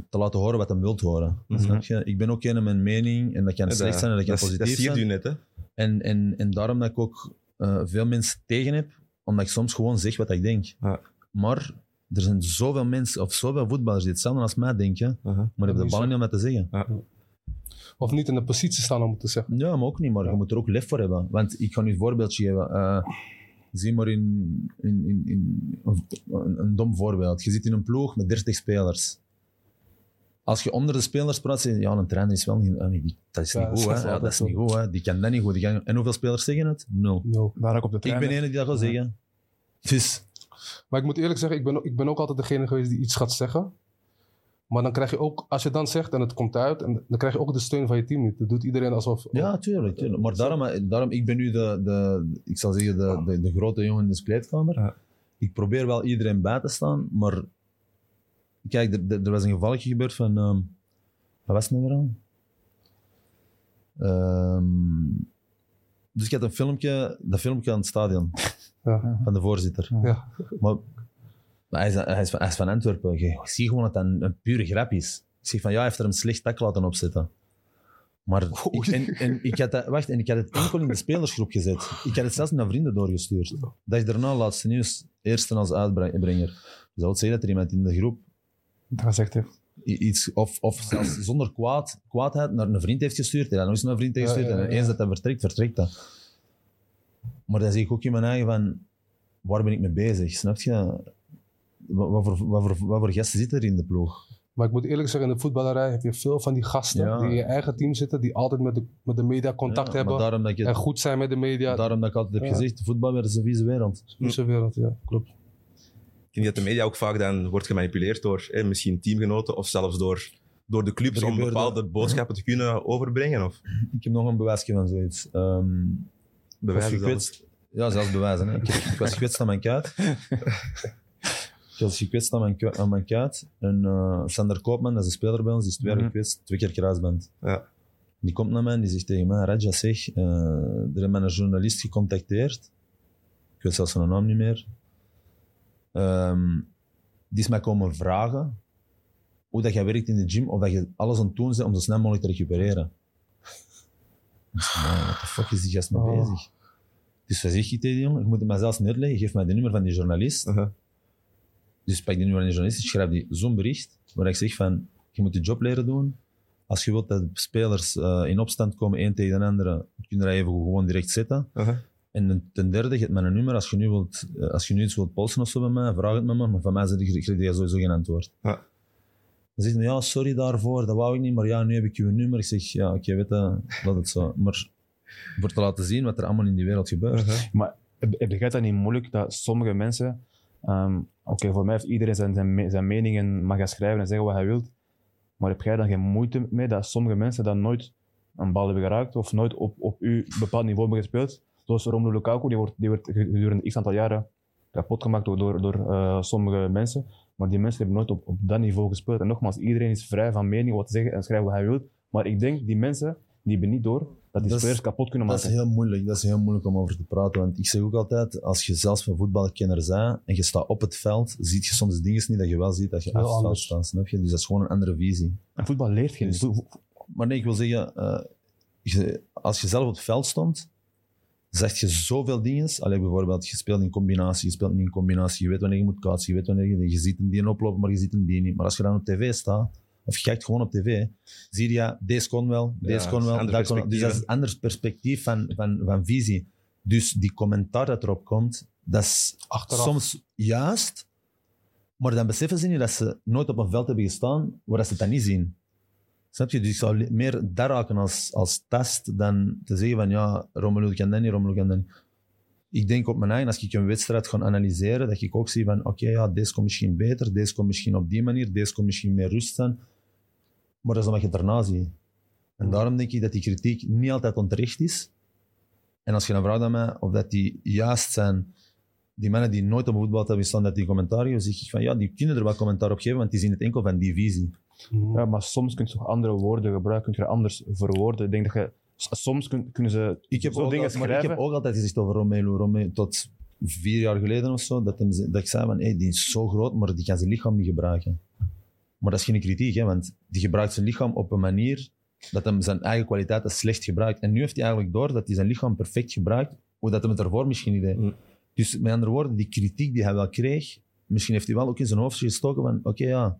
te laten horen wat hij wil horen. Mhm. Snap je? Ik ben ook een met mijn mening en dat kan Ja, slecht zijn en dat kan dat, positief dat zie je zijn. net, hè? En, en, en daarom dat ik ook eh, veel mensen tegen heb, omdat ik soms gewoon zeg wat ik denk. Ja. Maar er zijn zoveel mensen, of zoveel voetballers die hetzelfde als mij denken, Uh-huh. maar hebben de zo. niet om het te zeggen. Of niet in de positie staan om het te zeggen. Ja, maar ook niet, maar je moet er ook lef voor hebben. Want ik ga nu een voorbeeldje geven. Zie maar in, in, in, in een, een dom voorbeeld. Je zit in een ploeg met 30 spelers. Als je onder de spelers praat, zeg je, ja, een trainer is wel niet... ah, die, dat is Ja, niet dat goed, is hè. Ja, dat is niet goed, hè. Die kan dat niet goed. Kan- En hoeveel spelers zeggen het? Nul. Nul. Daar ook op de Ik ben de ene die dat gaat zeggen. Dus, Maar ik moet eerlijk zeggen, ik ben, ook- ik ben ook altijd degene geweest die iets gaat zeggen. Maar dan krijg je ook, als je dan zegt en het komt uit, en dan krijg je ook de steun van je team niet. Dat doet iedereen alsof. ja, tuurlijk. tuurlijk. Maar daarom, daarom, ik ben nu de, de ik zal zeggen, de, de, de grote jongen in de kleedkamer. Ja. Ik probeer wel iedereen bij te staan, maar kijk, er, er, was een gevalletje gebeurd van, ehm, wat was het nou weer aan? Ehm, dus ik had een filmpje, dat filmpje aan het stadion Ja. van de voorzitter. Ja. Maar, maar hij, is, hij, is van, hij is van Antwerpen. Je ziet gewoon dat dat een, een pure grap is. Ik zeg van ja, hij heeft er een slecht tak laten opzetten. Maar [laughs] ik, en, en ik had dat, wacht, en ik had het enkel in de spelersgroep gezet. Ik had het zelfs naar vrienden doorgestuurd. Dat ik daarna laatste nieuws, eerste als uitbrenger. Dus dat wil zeggen dat er iemand in de groep Dat gezegd heeft. i- iets, of, of zelfs [clears throat] zonder kwaad, kwaadheid naar een vriend heeft gestuurd. En dan nog eens naar een vriend heeft gestuurd. Ja, ja, ja. En eens dat dat vertrekt, vertrekt dat. Maar dan zie ik ook in mijn eigen van, waar ben ik mee bezig? Snap je? Wat, voor, wat, voor, wat voor gasten zitten er in de ploeg? Maar ik moet eerlijk zeggen, in de voetballerij heb je veel van die gasten Ja. die in je eigen team zitten, die altijd met de, met de media contact Ja, hebben dat en goed zijn met de media. daarom dat ik altijd heb Ja. gezegd, voetbal is een vieze wereld. Vieze wereld, ja, klopt. Ik denk dat de media ook vaak dan wordt gemanipuleerd door hè, misschien teamgenoten of zelfs door, door de clubs om bepaalde boodschappen te kunnen overbrengen. Of Ik heb nog een bewijsje van zoiets. Ehm, bewijzen gekwetst. Ja, zelfs bewijzen. Hè. Ik was gekwetst aan mijn kuit. [laughs] Ik was gekwetst aan mijn, aan mijn kuit. En eh, Sander Koopman, dat is een speler bij ons, die is twee jaar Mhm. gekwetst, twee keer kruisband. Ja. Die komt naar mij en die zegt tegen mij, Raja, zeg, eh, er mij een journalist gecontacteerd. Ik weet zelfs zijn naam niet meer. Ehm, die is mij komen vragen hoe dat jij werkt in de gym, of dat je alles aan het doen bent om zo snel mogelijk te recupereren. Ik man, what the fuck is die gast mee Oh. bezig? Dus wat zeg je tegen die jongen? Je moet het mij zelfs neerleggen, geef mij de nummer van die journalist. Uh-huh. Dus ik pak die nummer van die journalist, ik schrijf die zo'n bericht, waar ik zeg van, je moet je job leren doen. Als je wilt dat spelers eh, in opstand komen, één tegen de andere, kun je dat even gewoon direct zetten. Uh-huh. En ten- derde, je hebt mijn nummer, als je nu, wilt, eh, als je nu iets wilt polsen of zo bij mij, vraag het me maar, maar van mij zeg ik, krijg je sowieso geen antwoord. Ja. Dan zegt hij, ja, sorry daarvoor, dat wou ik niet, maar ja, nu heb ik je nummer. Ik zeg, ja, oké, weet je, laat het zo. Maar voor te laten zien wat er allemaal in die wereld gebeurt. Uh-huh. Maar heb heb jij dat niet moeilijk dat sommige mensen. Ehm, Oké, voor mij heeft iedereen zijn, zijn, zijn mening en mag gaan schrijven en zeggen wat hij wil. Maar heb jij dan geen moeite mee dat sommige mensen dan nooit een bal hebben geraakt of nooit op, op uw bepaald niveau hebben gespeeld? Zoals Romelu Lukaku, die wordt, die wordt gedurende x aantal jaren kapot gemaakt door, door, door eh, sommige mensen. Maar die mensen hebben nooit op, op dat niveau gespeeld. En nogmaals, iedereen is vrij van mening wat te zeggen en schrijven wat hij wil. Maar ik denk, die mensen, die hebben niet door dat die Dat is- spelers kapot kunnen Dat is maken. heel moeilijk, dat is heel moeilijk om over te praten. Want ik zeg ook altijd, als je zelfs van voetbalkenner bent en je staat op het veld, zie je soms dingen niet dat je wel ziet dat je Heel af het veld staat, snap je? Dus dat is gewoon een andere visie. En voetbal leert geen. Dus- Maar nee, ik wil zeggen, eh, je- als je zelf op het veld stond, zeg je zoveel dingen. Alleen bijvoorbeeld, je speelt in combinatie, je speelt niet in combinatie, je weet wanneer je moet kaatsen, je weet wanneer je, je ziet een die oplopen, maar je ziet een die niet. Maar als je dan op tv staat, of je kijkt gewoon op tv, zie je, ja, deze kon wel, deze Ja, kon wel, dat kon. Dus dat is een ander perspectief van, van, van visie. Dus die commentaar dat erop komt, dat is Achteraf. soms juist, maar dan beseffen ze niet dat ze nooit op een veld hebben gestaan waar ze dat niet zien. Snap je? Dus ik zou meer dat raken als, als test dan te zeggen van ja, Romelu kan dat niet, Romelu kan dat niet. Ik denk op mijn eigen, als ik een wedstrijd ga analyseren, dat ik ook zie van oké, ja, deze komt misschien beter, deze komt misschien op die manier, deze komt misschien meer rust aan. Maar dat is omdat je het daarna ziet. En daarom denk ik dat die kritiek niet altijd onterecht is. En als je dan vraagt aan mij of dat die juist zijn, die mannen die nooit op voetbal hebben gestaan, dat die commentaar geven, zeg ik van ja, die kunnen er wel commentaar op geven, want die zien het enkel van die visie. Mhm. Ja, maar soms kun je toch andere woorden gebruiken, kun je er anders verwoorden. Ik denk dat je Soms kun- kunnen ze Ik heb, zo ook, dingen al- maar ik schrijven. heb ook altijd gezegd over Romelu. Romelu tot vier jaar geleden of zo, dat, hem, dat ik zei van, hey, die is zo groot, maar die kan zijn lichaam niet gebruiken. Maar dat is geen kritiek, hè, want die gebruikt zijn lichaam op een manier dat hem zijn eigen kwaliteiten slecht gebruikt. En nu heeft hij eigenlijk door dat hij zijn lichaam perfect gebruikt, hoe dat hem het ervoor misschien niet deed. Mm. Dus met andere woorden, die kritiek die hij wel kreeg, misschien heeft hij wel ook in zijn hoofd gestoken van, oké ja,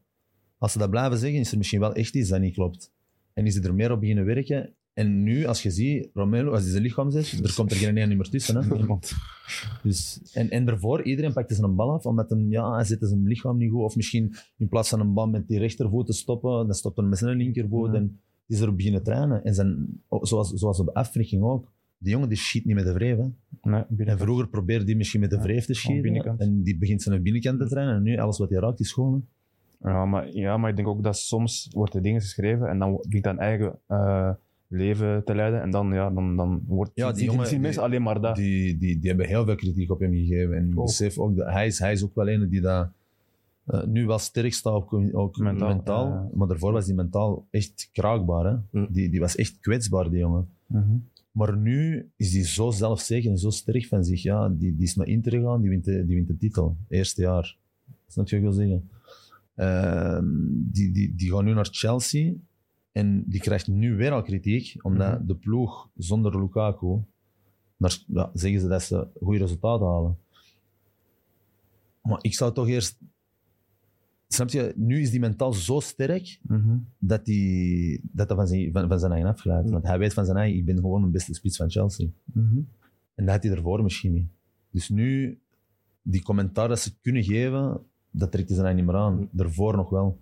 als ze dat blijven zeggen, is er misschien wel echt iets dat niet klopt. En is hij er meer op beginnen werken. En nu, als je ziet, Romelu, als hij zijn lichaam zet, er komt er geen één meer tussen. Hè? [laughs] Niemand. Dus, en, en daarvoor, iedereen pakte zijn bal af, omdat hem, ja, hij zette zijn lichaam niet goed. Of misschien in plaats van een bal met die rechtervoet te stoppen, dan stopte hij met zijn linkervoet. Ja. En is er beginnen trainen. En zijn, zoals, zoals op de afrekening ook. Die jongen die schiet niet met de vreef. Hè. Nee, En vroeger probeerde hij misschien met de Ja, vreef te schieten. En die begint zijn binnenkant te trainen. En nu, alles wat hij raakt, is schoon. Ja maar, ja, maar ik denk ook dat soms wordt er dingen geschreven en dan begint hij een eigen eh, leven te leiden. En dan, ja, dan, dan wordt, Ja, die zien die- mensen alleen maar dat. Die, die, die hebben heel veel kritiek op hem gegeven. En ik Ook. besef ook dat hij is, hij is ook wel een die dat, eh, nu wel sterk staat, ook, ook Mentaal, mentaal. ja. Maar daarvoor was hij mentaal echt kraakbaar. Hè? Mm. Die, die was echt kwetsbaar, die jongen. Mhm. Maar nu is hij zo zelfzeker en zo sterk van zich. Ja, die, die is naar Inter gegaan, die wint de, die wint de titel. Eerste jaar. Snap je wat ik wil zeggen? Ehm, die, die, die gaat nu naar Chelsea. En die krijgt nu weer al kritiek, omdat Mhm. de ploeg zonder Lukaku, naar, ja, zeggen ze dat ze goede resultaten halen. Maar ik zou toch eerst... Snap je, nu is die mentaal zo sterk Mhm. dat hij dat dat van, zijn, van, van zijn eigen afgeleid. Mm. Want hij weet van zijn eigen, ik ben gewoon de beste spits van Chelsea. Mhm. En dat had hij ervoor misschien niet. Dus nu, die commentaar dat ze kunnen geven, dat trekt hij zijn eigen niet meer aan. Daarvoor nog wel.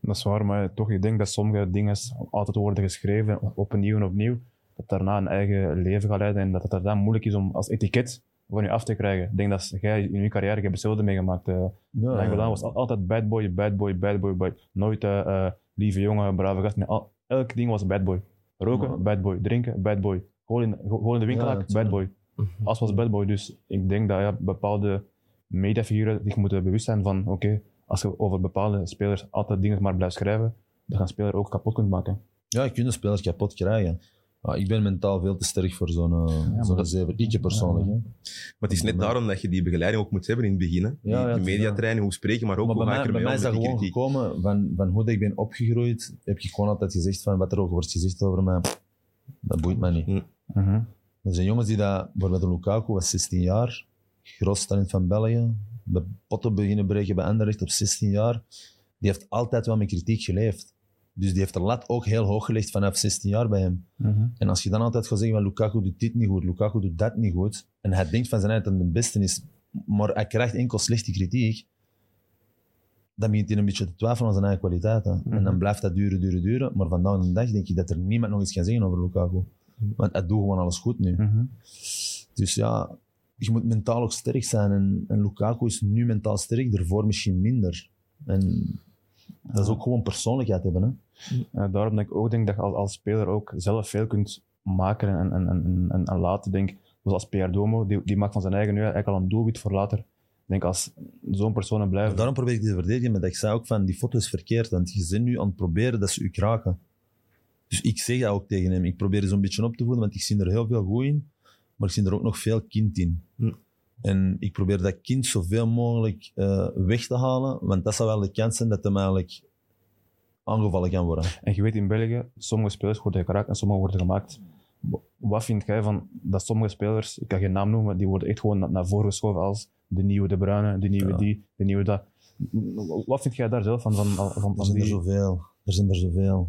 Dat is waar, maar toch, ik denk dat sommige dingen altijd worden geschreven, opnieuw en opnieuw, dat daarna een eigen leven gaat leiden en dat het dan moeilijk is om als etiket van je af te krijgen. Ik denk dat jij in je carrière, hebt hetzelfde meegemaakt. eh Ja, gedaan was al- altijd bad boy, bad boy, bad boy, bad Nooit eh, lieve jongen, brave gast. Nee, al, elk ding was bad boy. Roken, bad boy. Drinken, bad boy. Gewoon in, gewoon in de winkel, Ja, bad boy. Alles was bad boy. Dus ik denk dat ja, bepaalde mediafiguren zich moeten bewust zijn van oké, als je over bepaalde spelers altijd dingen maar blijft schrijven, dan gaan speler ook kapot kunt maken. Ja, je kunt een speler kapot krijgen. Ja, ik ben mentaal veel te sterk voor zo'n maar zo'n zeven. Ik persoonlijk. Ja. Maar het is net daarom dat je die begeleiding ook moet hebben in het begin. Hè. Die, Ja, ja, die is mediatraining, hoe spreken, maar ook Maar hoe bij ga mij, ik bij mij om is met dat die gewoon kritiek. gekomen van, van hoe ik ben opgegroeid. Heb ik gewoon altijd gezegd van wat er ook wordt gezegd over mij. Dat boeit mij niet. Mhm. Er zijn jongens die dat, bijvoorbeeld de Lukaku was 16 jaar, groot talent van België, de potten beginnen breken bij Anderlecht op 16 jaar. Die heeft altijd wel met kritiek geleefd. Dus die heeft de lat ook heel hoog gelegd vanaf 16 jaar bij hem. Mhm. En als je dan altijd gaat zeggen van Lukaku doet dit niet goed, Lukaku doet dat niet goed, en hij denkt van zijn eigen dat hij de beste is, maar hij krijgt enkel slechte kritiek, dan begint hij een beetje te twijfelen aan zijn eigen kwaliteiten. En Mhm. dan blijft dat duren, duren, duren. Maar vandaag de dag denk ik dat er niemand nog iets kan zeggen over Lukaku. Want hij doet gewoon alles goed nu. Mhm. Dus ja, je moet mentaal ook sterk zijn. En, en Lukaku is nu mentaal sterk, daarvoor misschien minder. En dat is ook gewoon persoonlijkheid hebben. Hè? Daarom denk ik ook denk dat je als, als speler ook zelf veel kunt maken en, en, en, en, en laten. Denk, zoals Pierre Domo, die, die maakt van zijn eigen nu eigenlijk al een doelwit voor later. Ik denk als zo'n personen blijven. Daarom probeer ik die te verdedigen, maar dat ik zei ook van, die foto is verkeerd, want je bent nu aan het proberen dat ze u kraken. Dus ik zeg dat ook tegen hem. Ik probeer zo'n beetje op te voeden, want ik zie er heel veel goed in, maar ik zie er ook nog veel kind in. Hm. En ik probeer dat kind zoveel mogelijk eh, weg te halen, want dat zou wel de kans zijn dat hem eigenlijk aangevallen kan worden. En je weet in België, sommige spelers worden geraakt en sommige worden gemaakt. Wat vind jij van dat sommige spelers, ik kan geen naam noemen, die worden echt gewoon na- naar voren geschoven als de nieuwe De Bruyne, de nieuwe Ja. die, de nieuwe dat. Wat vind jij daar zelf van? van, van, van, Er zijn er die... zoveel. Er zijn er zoveel.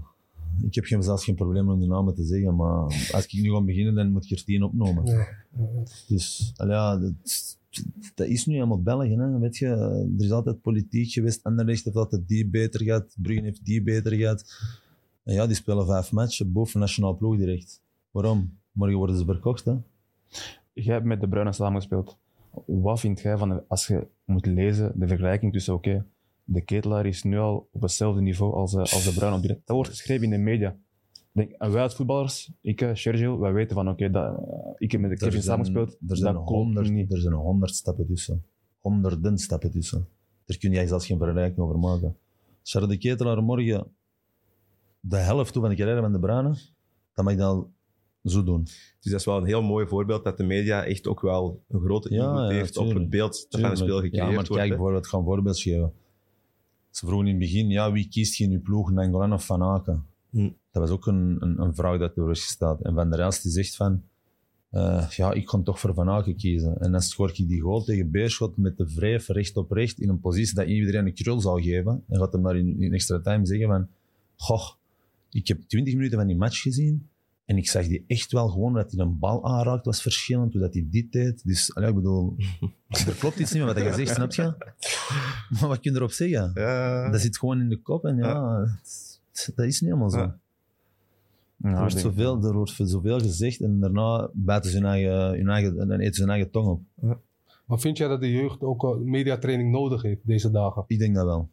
Ik heb geen, zelfs geen probleem om die namen te zeggen, maar als ik nu ga beginnen, dan moet ik er tien opnemen. Dus al ja, dat, dat is nu helemaal België. Hè. Weet je, er is altijd politiek geweest. Anderlecht heeft altijd die beter gehad. Brugge heeft die beter gehad. En ja, die spelen vijf matchen boven nationaal ploeg direct. Waarom? Morgen worden ze verkocht. Hè. Jij hebt met De Bruyne samengespeeld. Wat vind jij van, als je moet lezen, de vergelijking tussen, oké, de ketelaar is nu al op hetzelfde niveau als, eh, als De dit Dat wordt geschreven in de media. Denk, en wij als voetballers, ik, eh, Sergio, wij weten van, oké, dat eh, ik heb met de Kevin samengespeeld, Er zijn, honderd, niet. er zijn honderd stappen tussen. Honderden stappen tussen. Daar kun je zelfs geen vergelijking over maken. Charles de Ketelaar morgen de helft toe van de carrière van de Bruyne, dan mag je dat zo doen. Dus dat is wel een heel mooi voorbeeld dat de media echt ook wel een grote invloed ja, heeft op het beeld dat van een spel gecreëerd Ja, maar wordt. kijk, bijvoorbeeld, ik ga een voorbeeld geven. Ze vroegen in het begin, ja, wie kiest je in je ploeg, Nangolan of Van Aken? Hm. Dat was ook een, een, een vraag dat er is gesteld. En Van der Elst die zegt van, eh, ja, ik kon toch voor Van Aken kiezen. En dan scoort hij die goal tegen Beerschot met de wrijf recht op recht in een positie dat iedereen een krul zou geven. En gaat hem maar in, in extra time zeggen van, goh, ik heb 20 minuten van die match gezien en ik zag die echt wel gewoon dat hij een bal aanraakt was verschillend, hoe dat hij dit deed. Dus, allee, ik bedoel, [laughs] er klopt iets niet met wat je zegt, snap je? Maar wat kun je erop zeggen? Ja. Dat zit gewoon in de kop en ja, het- dat is niet helemaal zo. Ja. Ja, Er, wordt zoveel, er wordt zoveel gezegd en daarna bijten ze hun eigen, hun eigen, en dan eten ze hun eigen tong op. Maar vind jij dat de jeugd ook uh, mediatraining nodig heeft deze dagen? Ik denk dat wel.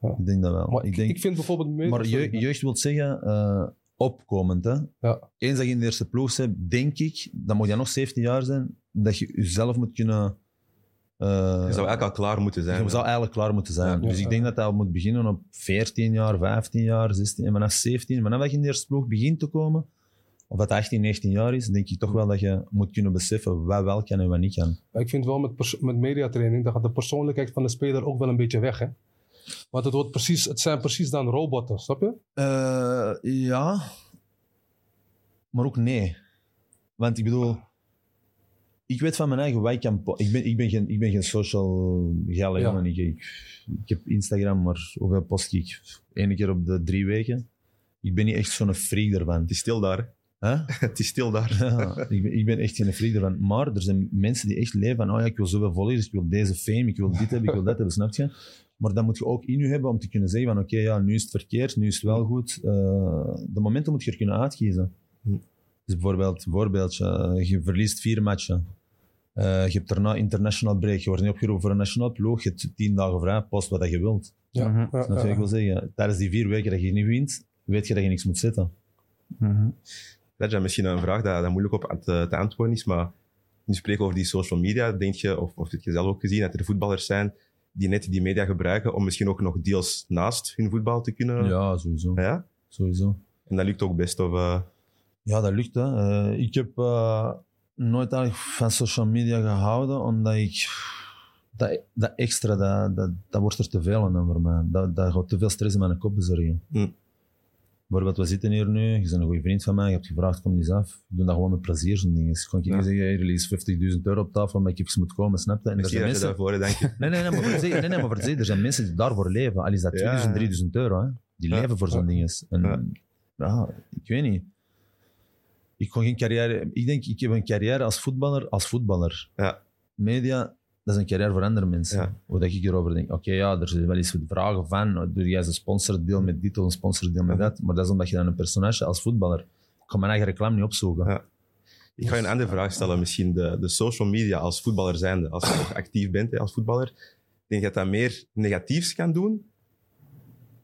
Ja. Ik denk dat wel. Maar ik ik, denk, ik vind bijvoorbeeld... maar jeugd wil zeggen uh, opkomend. Hè? Ja. Eens dat je in de eerste ploeg bent, denk ik, dan moet je nog 17 jaar zijn, dat je jezelf moet kunnen... eh, Je zou eigenlijk al klaar moeten zijn. je zou eigenlijk klaar moeten zijn. Ja. dus ik denk dat dat moet beginnen op 14 jaar, 15 jaar, 16 en vanaf 17. Vanaf dat je in de eerste ploeg begint te komen, of dat 18, 19 jaar is, denk ik toch wel dat je moet kunnen beseffen wat wel kan en wat niet kan. Maar Ik vind wel met, met mediatraining, dan gaat de persoonlijkheid van de speler ook wel een beetje weg. Hè? Want het, wordt precies, het zijn precies dan robotten, snap je? Eh, ja, maar ook nee. Want ik bedoel, ik weet van mijn eigen wat ik kan. po- Ik ben, ik ben, geen, ik ben geen social geile Ja. jongen. Ik, ik, ik heb Instagram, maar hoeveel post ik? Eén keer op de drie weken. Ik ben niet echt zo'n freak ervan. Het is stil daar. hè. Hè? [laughs] Het is stil daar. [laughs] Ja, ik, ben, ik ben echt geen freak ervan. Maar er zijn mensen die echt leven van, oh ja, ik wil zoveel volgers, ik wil deze fame, ik wil dit hebben, ik wil dat hebben, snap je? Maar dat moet je ook in je hebben om te kunnen zeggen van, oké, ja, nu is het verkeerd, nu is het wel goed. Eh, de momenten moet je er kunnen uitkiezen. Hm. Dus bijvoorbeeld, voorbeeldje, eh, je verliest vier matchen. Eh, je hebt daarna international break, je wordt niet opgeroepen voor een nationaal ploeg, je hebt tien dagen vrij, post wat dat je wilt. Ja. Mhm. Je wat ja. ik wil zeggen? Tijdens die vier weken dat je niet wint, weet je dat je niks moet zetten. Mhm. Dat is misschien een vraag dat, dat moeilijk op te, te antwoorden is, maar nu spreken we over die social media, denk je, of, of heb je zelf ook gezien, dat er voetballers zijn die net die media gebruiken om misschien ook nog deels naast hun voetbal te kunnen... Ja, sowieso. Ja? sowieso. En dat lukt ook best, of... eh, Ja, dat lukt. Hè. Eh, ik heb eh, nooit eigenlijk van social media gehouden, omdat ik... Dat, dat extra, dat, dat, dat wordt er te veel aan voor mij. Dat, dat gaat te veel stress in mijn kop bezorgen. Hm. Bijvoorbeeld, we zitten hier nu, je bent een goede vriend van mij, je hebt gevraagd, kom eens af. Ik doe dat gewoon met plezier, zo'n ding. Dus kon ik Ja. zeggen, hier ligt 50.000 euro op tafel, maar ik even moet komen, snap je? En er zijn je mensen... daarvoor, denk je. [laughs] Nee, nee, nee, maar zeggen- nee, nee, maar er zijn mensen die daarvoor leven. Al is dat Ja, 2000, ja. 3000 euro, hè. die Ja. leven voor zo'n ding. En, Ja. ja. ik weet niet. Ik kon geen carrière... Ik denk, ik heb een carrière als voetballer, als voetballer. Ja. Media, dat is een carrière voor andere mensen. Ja. Hoe dat ik erover denk. Oké, ja, er zijn wel eens vragen van, doe jij een sponsordeel met dit of een sponsordeel met dat. Maar dat is omdat je dan een personage als voetballer... Ik kan mijn eigen reclame niet opzoeken. Ja. Ik ga je een andere vraag stellen, misschien de, de social media als voetballer zijnde, als je nog actief bent hè, als voetballer. Denk je dat dat meer negatiefs kan doen?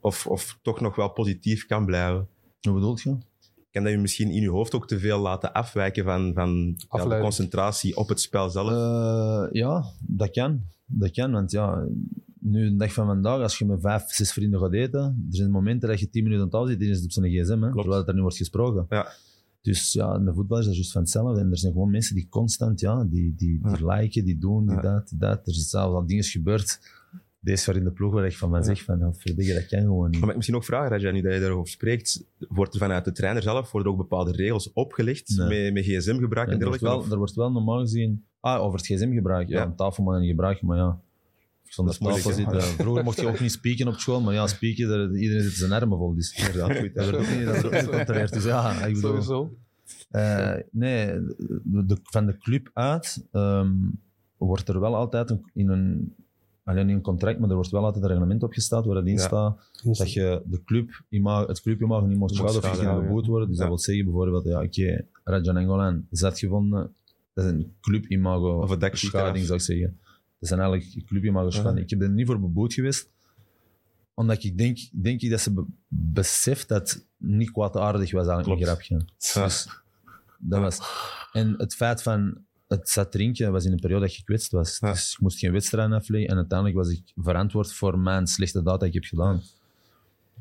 Of, of toch nog wel positief kan blijven? Hoe bedoel je? Kan dat je misschien in je hoofd ook te veel laten afwijken van, van ja, de concentratie op het spel zelf? Eh, ja, dat kan. Dat kan, want ja, nu de dag van vandaag, als je met vijf, zes vrienden gaat eten, er zijn momenten dat je tien minuten aan tafel zit, iedereen is op zijn gsm, hè, terwijl het er nu wordt gesproken. Ja. Dus ja, met voetbal is dat juist van hetzelfde. En er zijn gewoon mensen die constant, ja, die, die, die liken, die doen, die dat, die dat. Er zijn zelfs al dingen gebeurd. Deze waar in de ploeg waar ik van mij zeg van, verdikke, dat kan gewoon niet. Maar ik misschien ook vragen, Raja, nu dat je daarover spreekt, wordt er vanuit de trainer zelf worden ook bepaalde regels opgelegd Nee. met, met gsm-gebruik Ja, en er, wordt dergelijke? wel, Of- er wordt wel normaal gezien... Ah, over het gsm-gebruik. Ja, Ja. aan tafel mag je niet gebruiken, maar ja... Zonder Dat tafel zitten. Vroeger mocht je ook niet spieken op school, maar ja, spieken, daar- iedereen zit zijn armen vol. Dus Inderdaad, goed, dat wordt ook niet, dat gecontroleerd. Dus ja, ik bedoel... Sowieso. eh, nee, de, de- van de club uit ehm, wordt er wel altijd een, in een... Alleen in een contract, maar er wordt wel altijd een reglement opgesteld waar het in Ja. staat dat je de club, het clubimago niet mocht schaden of je ging ja, beboet worden. Dus Ja. dat wil zeggen bijvoorbeeld, ja, oké, Rajan Angolan is uitgevonden. Dat is een clubimago Of een schading, zou ik zeggen. Dat zijn eigenlijk clubimago schading. Ja. Ik heb er niet voor beboet geweest, omdat ik denk, denk ik dat ze be- beseft dat het niet kwaadaardig was eigenlijk een grapje. Ja. Dus dat was... En het feit van het zat drinken was in een periode dat ik gekwetst was. Ja. Dus ik moest geen wedstrijd afleggen en uiteindelijk was ik verantwoord voor mijn slechte daad dat ik heb gedaan.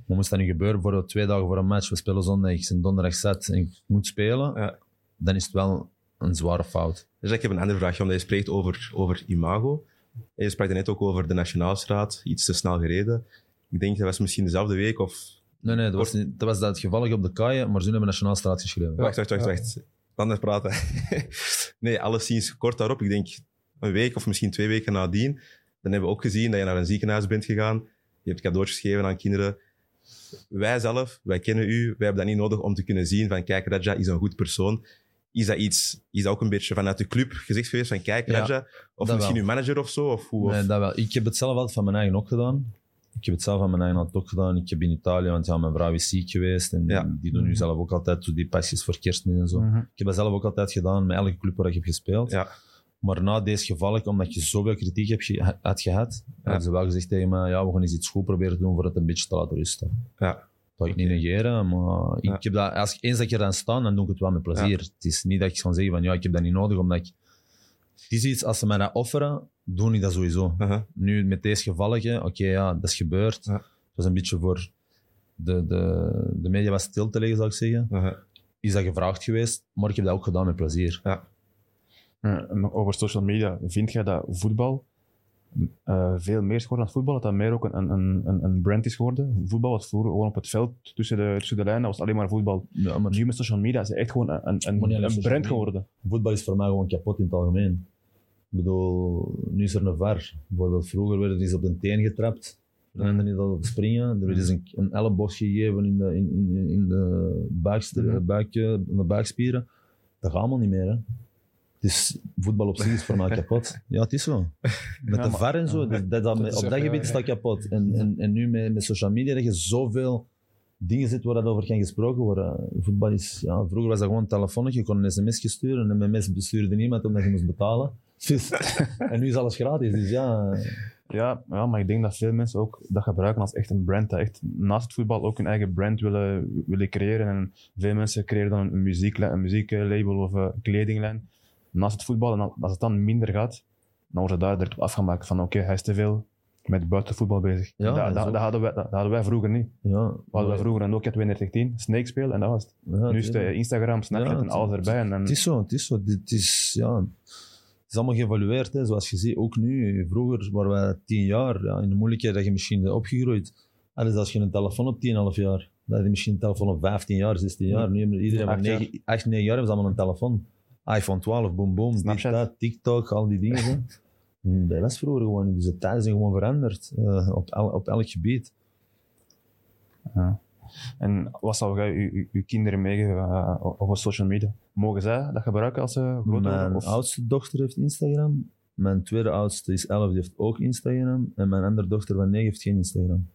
Maar moest dat nu gebeuren, bijvoorbeeld twee dagen voor een match, we spelen zondag, ik ben donderdag zet en ik moet spelen, Ja. dan is het wel een zware fout. Dus ik heb een andere vraagje, omdat je spreekt over, over imago. En je sprak net ook over de Nationaalstraat, iets te snel gereden. Ik denk dat was misschien dezelfde week of... Nee, nee, dat was, niet, dat was dat gevallig op de kaaien, maar ze hebben Nationaalstraat geschreven. Wacht, wacht, wacht, wacht. Anders praten. [laughs] nee, alleszins kort daarop, ik denk een week of misschien twee weken nadien, dan hebben we ook gezien dat je naar een ziekenhuis bent gegaan. Je hebt cadeautjes gegeven aan kinderen. Wij zelf, wij kennen u, wij hebben dat niet nodig om te kunnen zien van kijk, Raja is een goed persoon. Is dat iets, is dat ook een beetje vanuit de club gezegd geweest van kijk, Ja, Raja, of misschien wel. uw manager of zo? Of hoe, of- Nee, dat wel. Ik heb het zelf altijd van mijn eigen ook gedaan. Ik heb het zelf van mijn eigen altijd ook gedaan. Ik heb in Italië, want ja, mijn vrouw is ziek geweest. En Ja. die doen nu zelf ook altijd zo die pasjes voor kerstmis en zo. Mhm. Ik heb dat zelf ook altijd gedaan met elke club waar ik heb gespeeld. Ja. Maar na deze gevallen, omdat je zoveel kritiek hebt ge- had gehad, hebben ze wel gezegd tegen mij, ja, we gaan eens iets goed proberen te doen voor het een beetje te laten rusten. Ja. Dat ga ik niet negeren, maar ik Ja. heb dat, als ik eens dat ik er aan sta, dan doe ik het wel met plezier. Het is niet dat ik ga zeggen van, ja, ik heb dat niet nodig, omdat ik... Het is iets, als ze mij dat offeren, doe ik dat sowieso. Nu, met deze gevallen, oké, ja, dat is gebeurd. Het was een beetje voor de, de, de media wat stil te leggen, zou ik zeggen. Is dat gevraagd geweest, maar ik heb dat ook gedaan met plezier. Ja, nog over social media, vind jij dat voetbal eh, veel meer is geworden dan voetbal? Dat dat meer ook een, een, een, een brand is geworden? Voetbal was vroeger gewoon op het veld tussen de, tussen de lijnen, dat was alleen maar voetbal. Ja, maar Nu met social media is het echt gewoon een, een, een brand geworden. voetbal is voor mij gewoon kapot in het algemeen. Ik bedoel, nu is er een VAR. Bijvoorbeeld vroeger werd er eens op de teen getrapt. Dan rende niet dat op springen. Er werd eens een, een elleboog gegeven in de, in, in, in de, buikster, Mhm. buik, in de buikspieren. Dat gaat allemaal niet meer. Hè. Dus voetbal op zich is voor mij [laughs] kapot. Ja, het is zo. Met Ja, de VAR en zo, dat, dat, [laughs] op dat gebied is dat kapot. En, en, en nu met, met social media dat je zoveel dingen zit waar dat over kan gesproken worden. Voetbal is, ja, vroeger was dat gewoon een telefoontje, je kon een sms sturen en een sms bestuurde niemand omdat je moest betalen. [laughs] Dus, en nu is alles gratis, dus ja. Ja, ja, maar ik denk dat veel mensen ook dat gebruiken als echt een brand. Dat echt naast het voetbal ook hun eigen brand willen, willen creëren. En veel mensen creëren dan een, muzieklijn, een muzieklabel of een kledinglijn naast het voetbal. En als het dan minder gaat, dan wordt het daar direct op afgemaakt van oké, hij is te veel met buitenvoetbal bezig. Ja, dat, dat dat, dat hadden wij, dat, dat hadden wij vroeger niet. ja We hadden wij vroeger een Nokia 3210, Snake speel en dat was het. ja, nu is het eh, Instagram, Snapchat en alles erbij. En, en, Het is zo, het is zo. Het is, ja, het is allemaal geëvalueerd, hè. zoals je ziet. Ook nu, vroeger waren wij tien jaar. Ja, in de moeilijkheid dat je misschien opgegroeid. Dus als je een telefoon op 10,5 jaar, dan heb je misschien een telefoon op 15 jaar, 16 jaar. Nu hebben iedereen van Acht jaar. 9, 8, 9 jaar hebben ze allemaal een telefoon. iPhone 12, boom, boom, dit, Snapchat. dat, TikTok, al die dingen. Mm, Dat was vroeger gewoon niet. Dus de tijden zijn gewoon veranderd eh, op, el- op elk gebied. Ja. En wat zou jij je, je, kinderen meegeven eh, over social media? Mogen zij dat gebruiken als ze groot? Mijn Of- oudste dochter heeft Instagram. Mijn tweede oudste is 11, die heeft ook Instagram. En mijn andere dochter van 9 heeft geen Instagram.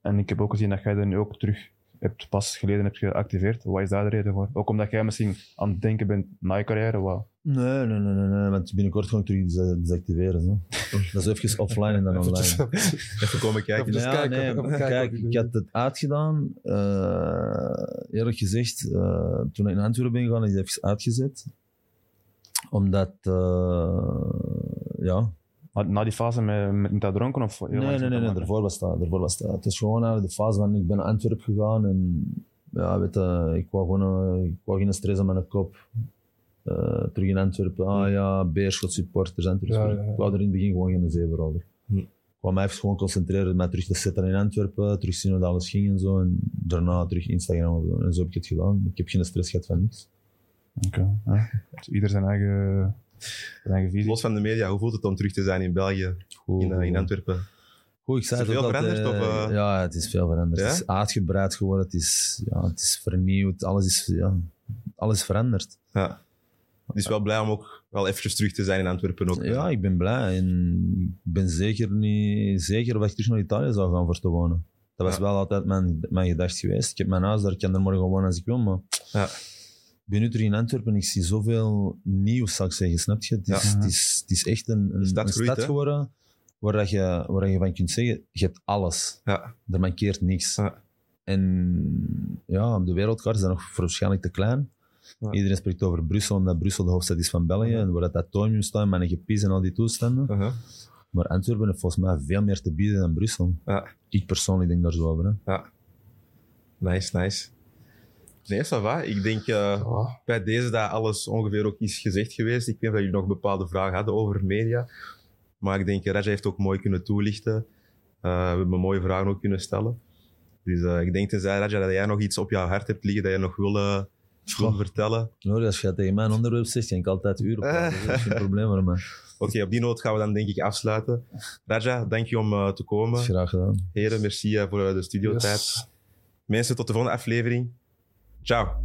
En ik heb ook gezien dat jij er nu ook terug hebt, pas geleden hebt geactiveerd. Wat is daar de reden voor? Ook omdat jij misschien aan het denken bent na je carrière. Wat? Nee, nee, nee, nee, nee. Want binnenkort ga ik terug des- desactiveren. Zo. [laughs] Dat is even offline en dan online. [laughs] Even komen kijken. Even Ja, kijken, nee, even maar kijken kijk, ik had het uitgedaan. eh, eerlijk gezegd, eh, toen ik in Antwerpen ben gegaan, heb ik het even uitgezet. Omdat, eh, ja, Na, na die fase met, met, met dat dronken? Of Nee, nee, nee, met daarvoor was dat. Daarvoor was dat. Het is gewoon eigenlijk de fase van ik ben naar Antwerpen gegaan en ja, weet je, ik wou gewoon eh, ik wou geen stress aan mijn kop. Eh, terug in Antwerpen, ah ja, Beerschot supporters, Antwerpen. Ja, supporters. ja, ja. Ik wou er in het begin gewoon geen zeven over. Hm. Ik wou mij even gewoon concentreren, mij terug te zetten in Antwerpen, terug zien hoe dat alles ging en zo. En daarna terug Instagram. En zo heb ik het gedaan. Ik heb geen stress gehad van niks. Oké, ja. Dus [laughs] ieder zijn eigen. Los van de media, hoe voelt het om terug te zijn in België, Goed, in, eh, in Antwerpen? Goed, ik zei Is er het veel altijd, veranderd, of, eh? Ja, het is veel veranderd. Ja? Het is uitgebreid geworden, het is, ja, het is vernieuwd, alles is, ja, alles is veranderd. Ja. Dus wel blij om ook wel eventjes terug te zijn in Antwerpen. Ook. Ja, ik ben blij en ik ben zeker niet zeker of ik terug naar Italië zou gaan voor te wonen. Dat was Ja. wel altijd mijn, mijn gedachte geweest. Ik heb mijn huis daar, ik kan er morgen wonen als ik wil, maar Ja. Ik ben nu terug in Antwerpen en ik zie zoveel nieuws, zou ik zeggen, snap je? Het is, Ja. het is, het is echt een, een, stad een groeit, stad hè? geworden waar, dat je, waar je van kunt zeggen, je hebt alles. Ja. Er mankeert niks. Ja. En ja, de wereldkaart is dat nog waarschijnlijk te klein. Ja. Iedereen spreekt over Brussel, omdat Brussel de hoofdstad is van België. Ja. En waar dat atomium staat, een gepies en al die toestanden. Maar Antwerpen heeft volgens mij veel meer te bieden dan Brussel. Ja. Ik persoonlijk denk daar zo over. Hè. Nice, nice. Nee, ça va. Ik denk eh, bij deze dat alles ongeveer ook is gezegd geweest. Ik weet dat jullie nog bepaalde vragen hadden over media. Maar ik denk, Raja heeft ook mooi kunnen toelichten. Eh, we hebben mooie vragen ook kunnen stellen. Dus eh, ik denk, tenzij Raja, dat jij nog iets op jouw hart hebt liggen dat je nog wil, vertellen. Hoor, als je tegen mijn onderwerp zegt, kan ik altijd uren praten. [laughs] Dat is geen probleem voor mij. Oké, op die noot gaan we dan denk ik afsluiten. Raja, dank je om te komen. Graag gedaan. Heren, merci voor de studiotijd. Yes. Mensen, tot de volgende aflevering. Tchau.